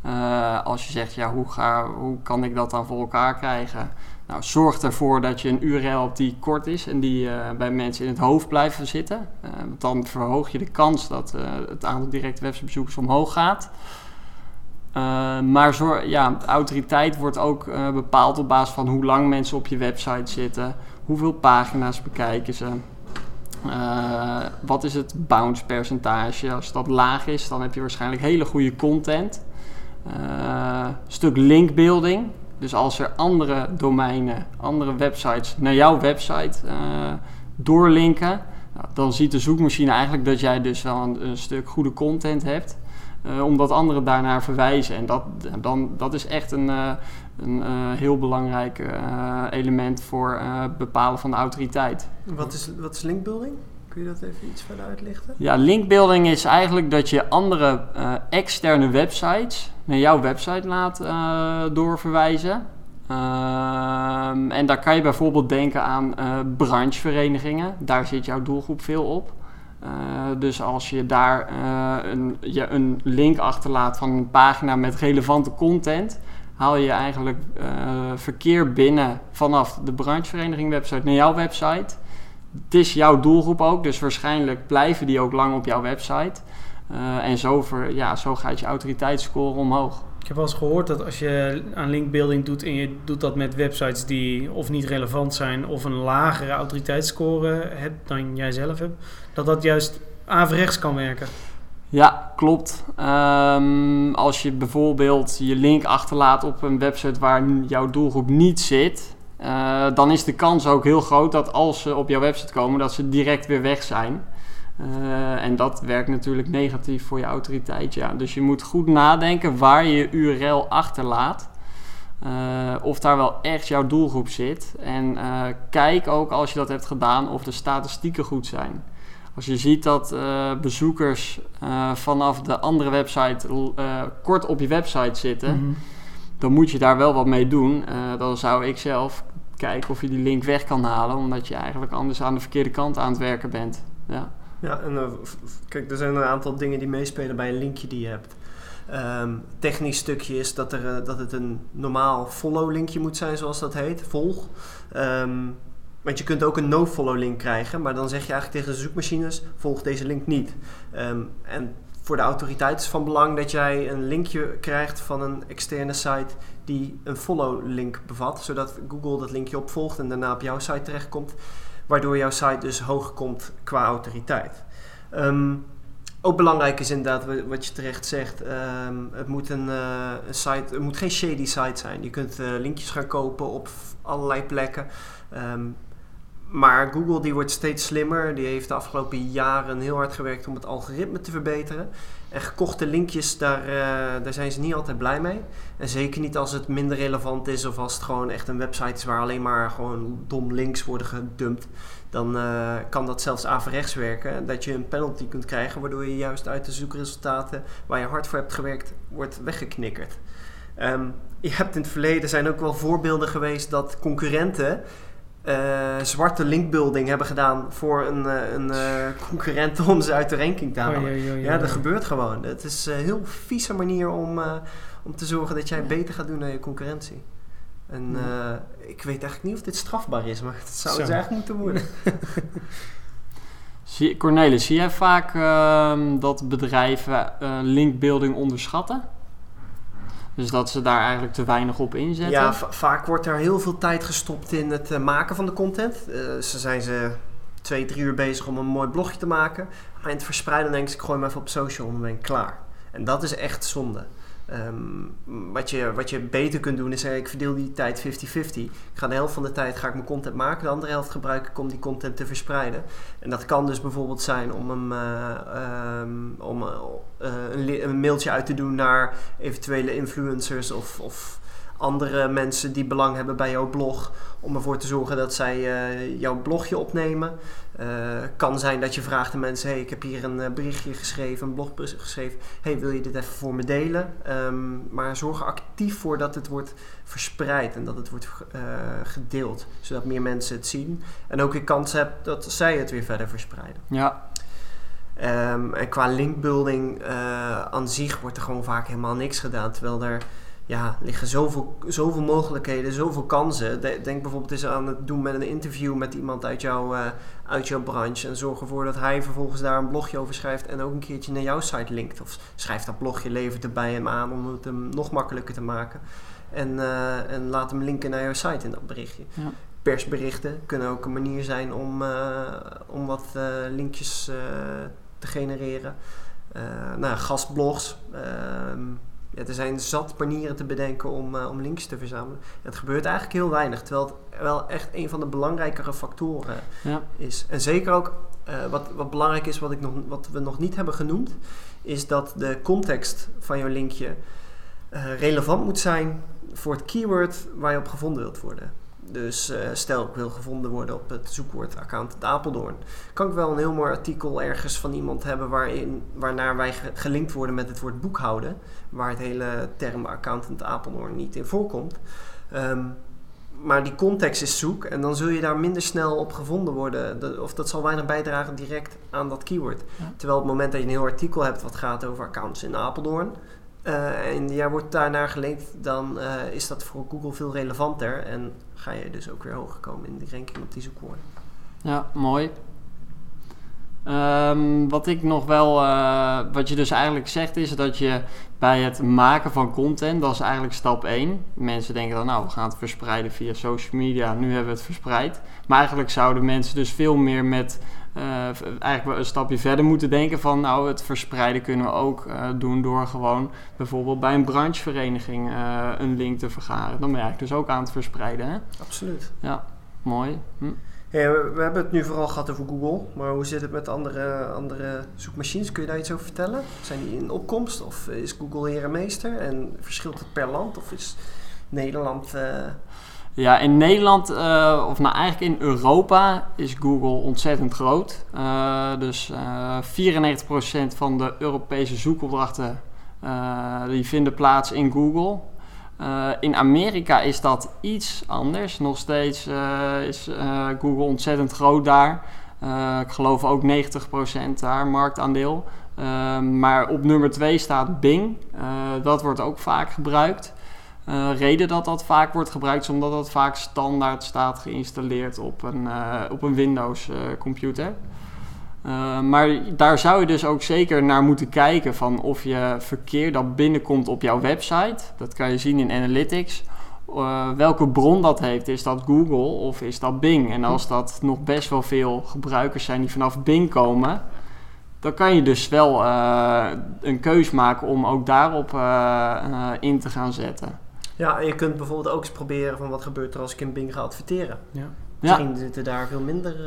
Uh, als je zegt, ja, hoe, ga, hoe kan ik dat dan voor elkaar krijgen? Nou, zorg ervoor dat je een URL hebt die kort is en die uh, bij mensen in het hoofd blijven zitten. want dan verhoog je de kans dat het aantal directe websitebezoekers omhoog gaat. maar zorg, ja, autoriteit wordt ook bepaald op basis van hoe lang mensen op je website zitten, hoeveel pagina's bekijken ze. Wat is het bounce percentage? Als dat laag is, dan heb je waarschijnlijk hele goede content. Uh, stuk linkbuilding. Dus als er andere domeinen, andere websites naar jouw website uh, doorlinken, nou, dan ziet de zoekmachine eigenlijk dat jij dus wel een, stuk goede content hebt. Uh, omdat anderen daarnaar verwijzen. En dat, dan, dat is echt een, een heel belangrijk element voor bepalen van de autoriteit. Wat is, wat is linkbuilding? Kun je dat even iets verder uitlichten? Ja, linkbuilding is eigenlijk dat je andere externe websites naar jouw website laat doorverwijzen. Ehm, en daar kan je bijvoorbeeld denken aan brancheverenigingen. Daar zit jouw doelgroep veel op. Uh, dus als je daar uh, een, je een link achterlaat van een pagina met relevante content, haal je eigenlijk uh, verkeer binnen vanaf de branchevereniging website naar jouw website. Het is jouw doelgroep ook, dus waarschijnlijk blijven die ook lang op jouw website. en zo, ver, ja, zo gaat je autoriteitsscore omhoog. Ik heb wel eens gehoord dat als je aan linkbuilding doet en je doet dat met websites die of niet relevant zijn of een lagere autoriteitsscore hebt dan jij zelf hebt, dat dat juist averechts kan werken. Ja, klopt. Um, als je bijvoorbeeld je link achterlaat op een website waar jouw doelgroep niet zit, uh, dan is de kans ook heel groot dat als ze op jouw website komen, dat ze direct weer weg zijn. Uh, en dat werkt natuurlijk negatief voor je autoriteit. Ja. Dus je moet goed nadenken waar je je URL achterlaat. Uh, of daar wel echt jouw doelgroep zit. En kijk ook als je dat hebt gedaan of de statistieken goed zijn. Als je ziet dat bezoekers vanaf de andere website kort op je website zitten, mm -hmm. dan moet je daar wel wat mee doen. dan zou ik zelf kijken of je die link weg kan halen, omdat je eigenlijk anders aan de verkeerde kant aan het werken bent. Ja. Ja, en uh, kijk, er zijn een aantal dingen die meespelen bij een linkje die je hebt. Um, technisch stukje is dat, er, uh, dat het een normaal follow linkje moet zijn, zoals dat heet, volg. Um, want je kunt ook een no-follow link krijgen, maar dan zeg je eigenlijk tegen de zoekmachines, volg deze link niet. Um, en voor de autoriteit is van belang dat jij een linkje krijgt van een externe site die een follow link bevat, zodat Google dat linkje opvolgt en daarna op jouw site terechtkomt waardoor jouw site dus hoger komt qua autoriteit. Um, ook belangrijk is inderdaad wat je terecht zegt. Um, het moet een, uh, een, site, het moet geen shady site zijn. Je kunt uh, linkjes gaan kopen op allerlei plekken. Um, maar Google die wordt steeds slimmer. Die heeft de afgelopen jaren heel hard gewerkt om het algoritme te verbeteren. En gekochte linkjes, daar, uh, daar zijn ze niet altijd blij mee. En zeker niet als het minder relevant is of als het gewoon echt een website is waar alleen maar gewoon dom links worden gedumpt. Dan uh, kan dat zelfs averechts werken. Dat je een penalty kunt krijgen waardoor je juist uit de zoekresultaten waar je hard voor hebt gewerkt wordt weggeknikkerd. Um, je hebt in het verleden zijn ook wel voorbeelden geweest dat concurrenten zwarte linkbuilding hebben gedaan voor een, uh, een uh, concurrent om ze uit de ranking te halen. Oh, ja, dat gebeurt gewoon. Het is een heel vieze manier om, om te zorgen dat jij beter gaat doen naar je concurrentie. En ik weet eigenlijk niet of dit strafbaar is, maar het zou Zo. het eigenlijk moeten worden. Cornelis, zie jij vaak ehm, dat bedrijven linkbuilding onderschatten? Dus dat ze daar eigenlijk te weinig op inzetten. Ja, vaak wordt er heel veel tijd gestopt in het uh, maken van de content. Uh, ze zijn ze twee, drie uur bezig om een mooi blogje te maken. In het verspreiden denk ik, ik gooi hem even op social en ben klaar. En dat is echt zonde. Um, wat, je, wat je beter kunt doen is zeggen, ik verdeel die tijd 50-50. Ik ga de helft van de tijd ga ik mijn content maken, de andere helft gebruik ik om die content te verspreiden. En dat kan dus bijvoorbeeld zijn om, uh, um, om uh, een, een, mailtje uit te doen naar eventuele influencers of, of andere mensen die belang hebben bij jouw blog. Om ervoor te zorgen dat zij jouw blogje opnemen. Uh, kan zijn dat je vraagt aan mensen: hey, ik heb hier een uh, berichtje geschreven, een blogbericht geschreven. Hey, wil je dit even voor me delen? Um, maar zorg er actief voor dat het wordt verspreid en dat het wordt gedeeld. Zodat meer mensen het zien. En ook een kans hebt dat zij het weer verder verspreiden. Ja. Ehm, en qua linkbuilding uh, aan zich wordt er gewoon vaak helemaal niks gedaan. Terwijl er ja, liggen zoveel, zoveel mogelijkheden, zoveel kansen. denk bijvoorbeeld eens aan het doen met een interview met iemand uit, jou, uh, uit jouw branche. En zorg ervoor dat hij vervolgens daar een blogje over schrijft en ook een keertje naar jouw site linkt. Of schrijf dat blogje, levert het bij hem aan om het hem nog makkelijker te maken. En, uh, en laat hem linken naar jouw site in dat berichtje. Ja. Persberichten kunnen ook een manier zijn om, om wat linkjes te genereren. nou, gastblogs. Ja, er zijn zat manieren te bedenken om, uh, om links te verzamelen. Het gebeurt eigenlijk heel weinig, terwijl het wel echt een van de belangrijkere factoren ja. is. En zeker ook uh, wat, wat belangrijk is, wat, ik nog, wat we nog niet hebben genoemd, is dat de context van jouw linkje uh, relevant moet zijn voor het keyword waar je op gevonden wilt worden. Dus uh, stel ik wil gevonden worden op het zoekwoord accountant Apeldoorn. Kan ik wel een heel mooi artikel ergens van iemand hebben waarin, waarnaar wij gelinkt worden met het woord boekhouden. Waar het hele term accountant Apeldoorn niet in voorkomt. Um, maar die context is zoek en dan zul je daar minder snel op gevonden worden. of dat zal weinig bijdragen direct aan dat keyword. Terwijl op het moment dat je een heel artikel hebt wat gaat over accounts in Apeldoorn uh, en jij wordt daarnaar gelinkt, dan uh, is dat voor Google veel relevanter en ga je dus ook weer hoger komen in de ranking op die zoekwoorden. Ja, mooi. Um, wat ik nog wel, uh, wat je dus eigenlijk zegt, is dat je bij het maken van content, dat is eigenlijk stap 1. Mensen denken dan, nou, we gaan het verspreiden via social media, nu hebben we het verspreid. Maar eigenlijk zouden mensen dus veel meer met uh, eigenlijk een stapje verder moeten denken van nou het verspreiden kunnen we ook uh, doen door gewoon bijvoorbeeld bij een branchevereniging uh, een link te vergaren. Dan ben je eigenlijk dus ook aan het verspreiden. Hè? Absoluut. Ja, mooi. Hm. Hey, we, we, hebben het nu vooral gehad over Google, maar hoe zit het met andere, andere zoekmachines? Kun je daar iets over vertellen? Zijn die in opkomst of is Google hier een meester en verschilt het per land of is Nederland ja, in Nederland, uh, of nou eigenlijk in Europa, is Google ontzettend groot. Uh, dus uh, 94% van de Europese zoekopdrachten die vinden plaats in Google. in Amerika is dat iets anders. Nog steeds is Google ontzettend groot daar. ik geloof ook 90% daar marktaandeel. maar op nummer 2 staat Bing. dat wordt ook vaak gebruikt. Uh, reden dat dat vaak wordt gebruikt is omdat dat vaak standaard staat geïnstalleerd op een, uh, op een Windows uh, computer. maar daar zou je dus ook zeker naar moeten kijken van of je verkeer dat binnenkomt op jouw website. Dat kan je zien in Analytics. welke bron dat heeft. Is dat Google of is dat Bing? En als dat nog best wel veel gebruikers zijn die vanaf Bing komen, dan kan je dus wel een keus maken om ook daarop in te gaan zetten. Ja, en je kunt bijvoorbeeld ook eens proberen van wat gebeurt er als ik in Bing ga adverteren. Ja. Misschien zitten daar veel minder... Uh,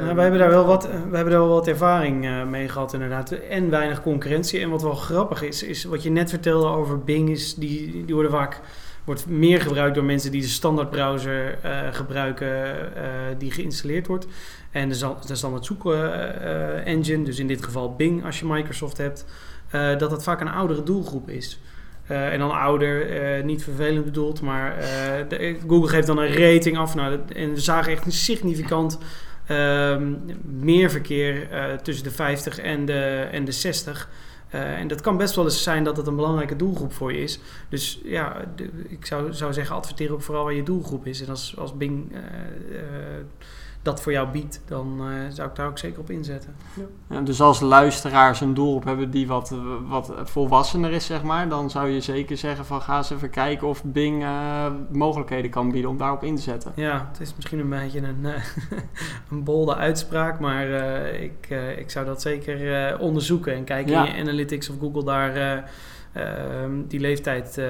nou, we, hebben daar wel wat, we hebben daar wel wat ervaring uh, mee gehad inderdaad. En weinig concurrentie. En wat wel grappig is, is wat je net vertelde over Bing, is die, die worden vaak wordt meer gebruikt door mensen die de standaard browser uh, gebruiken die geïnstalleerd wordt. En de, de standaard zoek engine, dus in dit geval Bing als je Microsoft hebt, dat dat vaak een oudere doelgroep is. Uh, en dan ouder, uh, niet vervelend bedoeld, maar de, Google geeft dan een rating af. Nou, en we zagen echt een significant ehm, meer verkeer tussen de 50 en de, en de 60. en dat kan best wel eens zijn dat het een belangrijke doelgroep voor je is. Dus ja, ik zou, zou zeggen, adverteer ook vooral waar je doelgroep is. En als, als Bing dat voor jou biedt, dan uh, zou ik daar ook zeker op inzetten. Ja. Ja, dus als luisteraars een doelgroep hebben die wat, wat volwassener is, zeg maar, dan zou je zeker zeggen van ga eens even kijken of Bing uh, mogelijkheden kan bieden om daarop in te zetten. Ja, het is misschien een beetje een, uh, een bolde uitspraak, maar ik, ik zou dat zeker onderzoeken en kijken in je analytics of Google daar die leeftijd uh,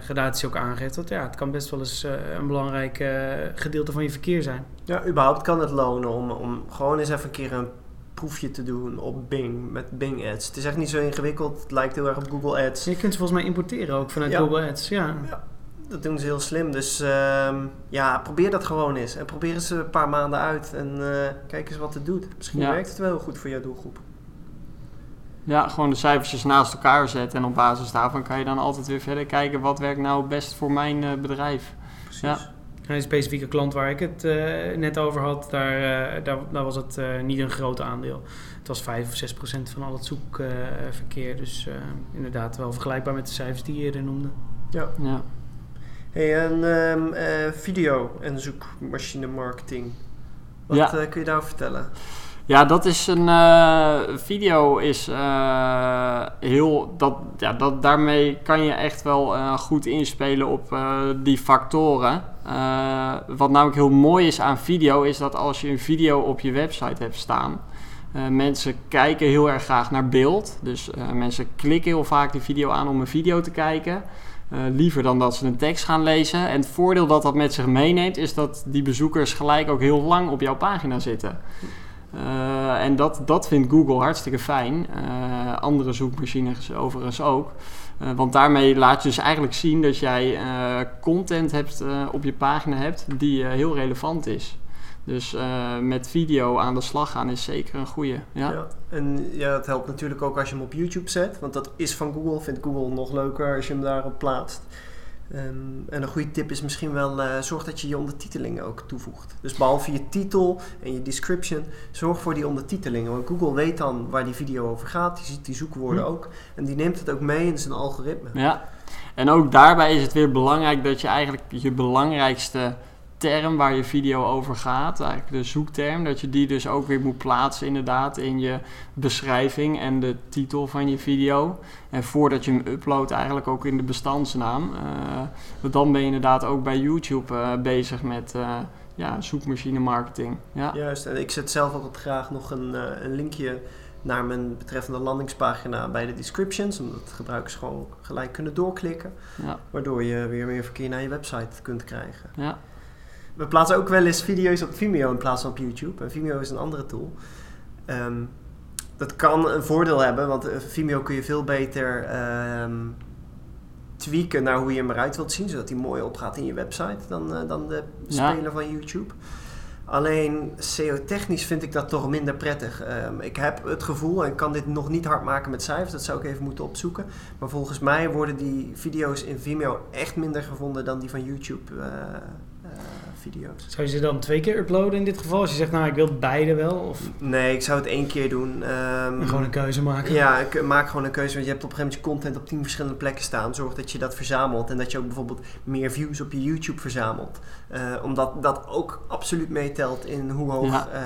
gradatie ook aangeeft. Dat ja, het kan best wel eens uh, een belangrijk uh, gedeelte van je verkeer zijn. Ja, überhaupt kan het lonen om, om gewoon eens even een keer een proefje te doen op Bing met Bing Ads. Het is echt niet zo ingewikkeld. Het lijkt heel erg op Google Ads. Je kunt ze volgens mij importeren ook vanuit Google Ads. Ja. ja. dat doen ze heel slim. Dus uh, ja, probeer dat gewoon eens. En probeer eens een paar maanden uit en kijk eens wat het doet. Misschien werkt het wel heel goed voor jouw doelgroep. Ja, gewoon de cijfertjes naast elkaar zetten en op basis daarvan kan je dan altijd weer verder kijken wat werkt nou best voor mijn uh, bedrijf. Precies. Ja. En een specifieke klant waar ik het eh, net over had, daar, eh, daar, daar was het eh, niet een groot aandeel. Het was 5 of 6 procent van al het zoekverkeer. dus eh, inderdaad wel vergelijkbaar met de cijfers die je eerder noemde. Ja. Ja. Hey, en ehm, eh, video en zoekmachine marketing. Wat Ja. eh, kun je daarover vertellen? Ja, dat is een eh, video is eh, heel dat ja dat daarmee kan je echt wel eh, goed inspelen op die factoren. Wat namelijk heel mooi is aan video is dat als je een video op je website hebt staan, mensen kijken heel erg graag naar beeld. Dus mensen klikken heel vaak die video aan om een video te kijken. Liever dan dat ze een tekst gaan lezen. En het voordeel dat dat met zich meeneemt, is dat die bezoekers gelijk ook heel lang op jouw pagina zitten. Eh, en dat, dat vindt Google hartstikke fijn. Eh, andere zoekmachines overigens ook. Eh, want daarmee laat je dus eigenlijk zien dat jij content hebt, op je pagina hebt die heel relevant is. Dus met video aan de slag gaan is zeker een goede. Ja. En ja, het helpt natuurlijk ook als je hem op YouTube zet. Want dat is van Google. Vindt Google nog leuker als je hem daarop plaatst. Ehm, en een goede tip is misschien wel, eh, zorg dat je je ondertitelingen ook toevoegt. Dus behalve je titel en je description, zorg voor die ondertitelingen. Want Google weet dan waar die video over gaat. Die ziet die zoekwoorden Hm. ook. En die neemt het ook mee in zijn algoritme. Ja, en ook daarbij is het weer belangrijk dat je eigenlijk je belangrijkste term waar je video over gaat, eigenlijk de zoekterm, dat je die dus ook weer moet plaatsen inderdaad in je beschrijving en de titel van je video. En voordat je hem uploadt eigenlijk ook in de bestandsnaam. Eh, want dan ben je inderdaad ook bij YouTube eh, bezig met eh, ja, zoekmachine marketing. Ja. Juist, en ik zet zelf altijd graag nog een, een linkje naar mijn betreffende landingspagina bij de descriptions. Omdat gebruikers gewoon gelijk kunnen doorklikken. Ja. Waardoor je weer meer verkeer naar je website kunt krijgen. Ja. We plaatsen ook wel eens video's op Vimeo in plaats van op YouTube. En Vimeo is een andere tool. Ehm, dat kan een voordeel hebben, want eh, Vimeo kun je veel beter ehm, tweaken naar hoe je hem eruit wilt zien, zodat hij mooi opgaat in je website dan, eh, dan de Ja. speler van YouTube. Alleen SEO-technisch vind ik dat toch minder prettig. Ehm, ik heb het gevoel, en ik kan dit nog niet hard maken met cijfers, dat zou ik even moeten opzoeken. Maar volgens mij worden die video's in Vimeo echt minder gevonden dan die van YouTube eh, video's. Zou je ze dan twee keer uploaden in dit geval? Als je zegt, nou ik wil beide wel. Of Nee, ik zou het één keer doen. Ehm, gewoon een keuze maken. Ja, ik maak gewoon een keuze. Want je hebt op een gegeven moment je content op tien verschillende plekken staan. Zorg dat je dat verzamelt. En dat je ook bijvoorbeeld meer views op je YouTube verzamelt. Eh, omdat dat ook absoluut meetelt in hoe hoog Ja. eh,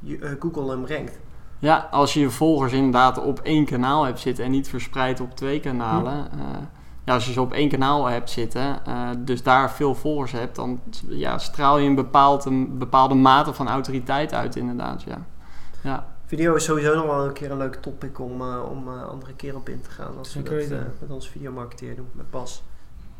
je- eh, Google hem rankt. Ja, als je je volgers inderdaad op één kanaal hebt zitten en niet verspreid op twee kanalen. eh, ja, als je ze op één kanaal hebt zitten, eh, dus daar veel volgers hebt, dan ja, straal je een, bepaald, een bepaalde mate van autoriteit uit, inderdaad. Ja. Ja. Video is sowieso nog wel een keer een leuk topic om, eh, om eh, andere keer op in te gaan. Als we dat eh, met onze videomarketeer doen, met Bas.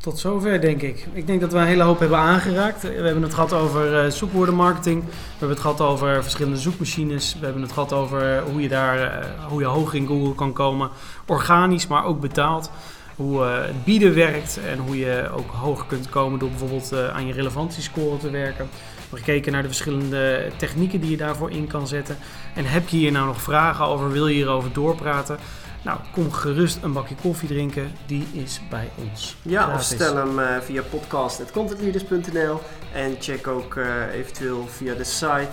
Tot zover denk ik. Ik denk dat we een hele hoop hebben aangeraakt. We hebben het gehad over eh, zoekwoordenmarketing. We hebben het gehad over verschillende zoekmachines. We hebben het gehad over hoe je daar eh, hoe je hoger in Google kan komen. Organisch, maar ook betaald. Hoe eh, het bieden werkt en hoe je ook hoger kunt komen door bijvoorbeeld eh, aan je relevantiescore te werken. We hebben gekeken naar de verschillende technieken die je daarvoor in kan zetten. En heb je hier nou nog vragen over? Wil je hierover doorpraten? Nou, kom gerust een bakje koffie drinken. Die is bij ons. Ja, of stel hem eh, via podcast.contentleaders.nl en check ook eventueel via de site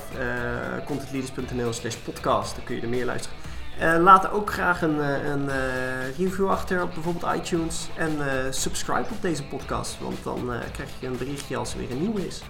contentleaders.nl slash podcast. Dan kun je er meer luisteren. Eh, laat ook graag een, eh, een eh, review achter op bijvoorbeeld iTunes. En subscribe op deze podcast, want dan krijg je een berichtje als er weer een nieuwe is.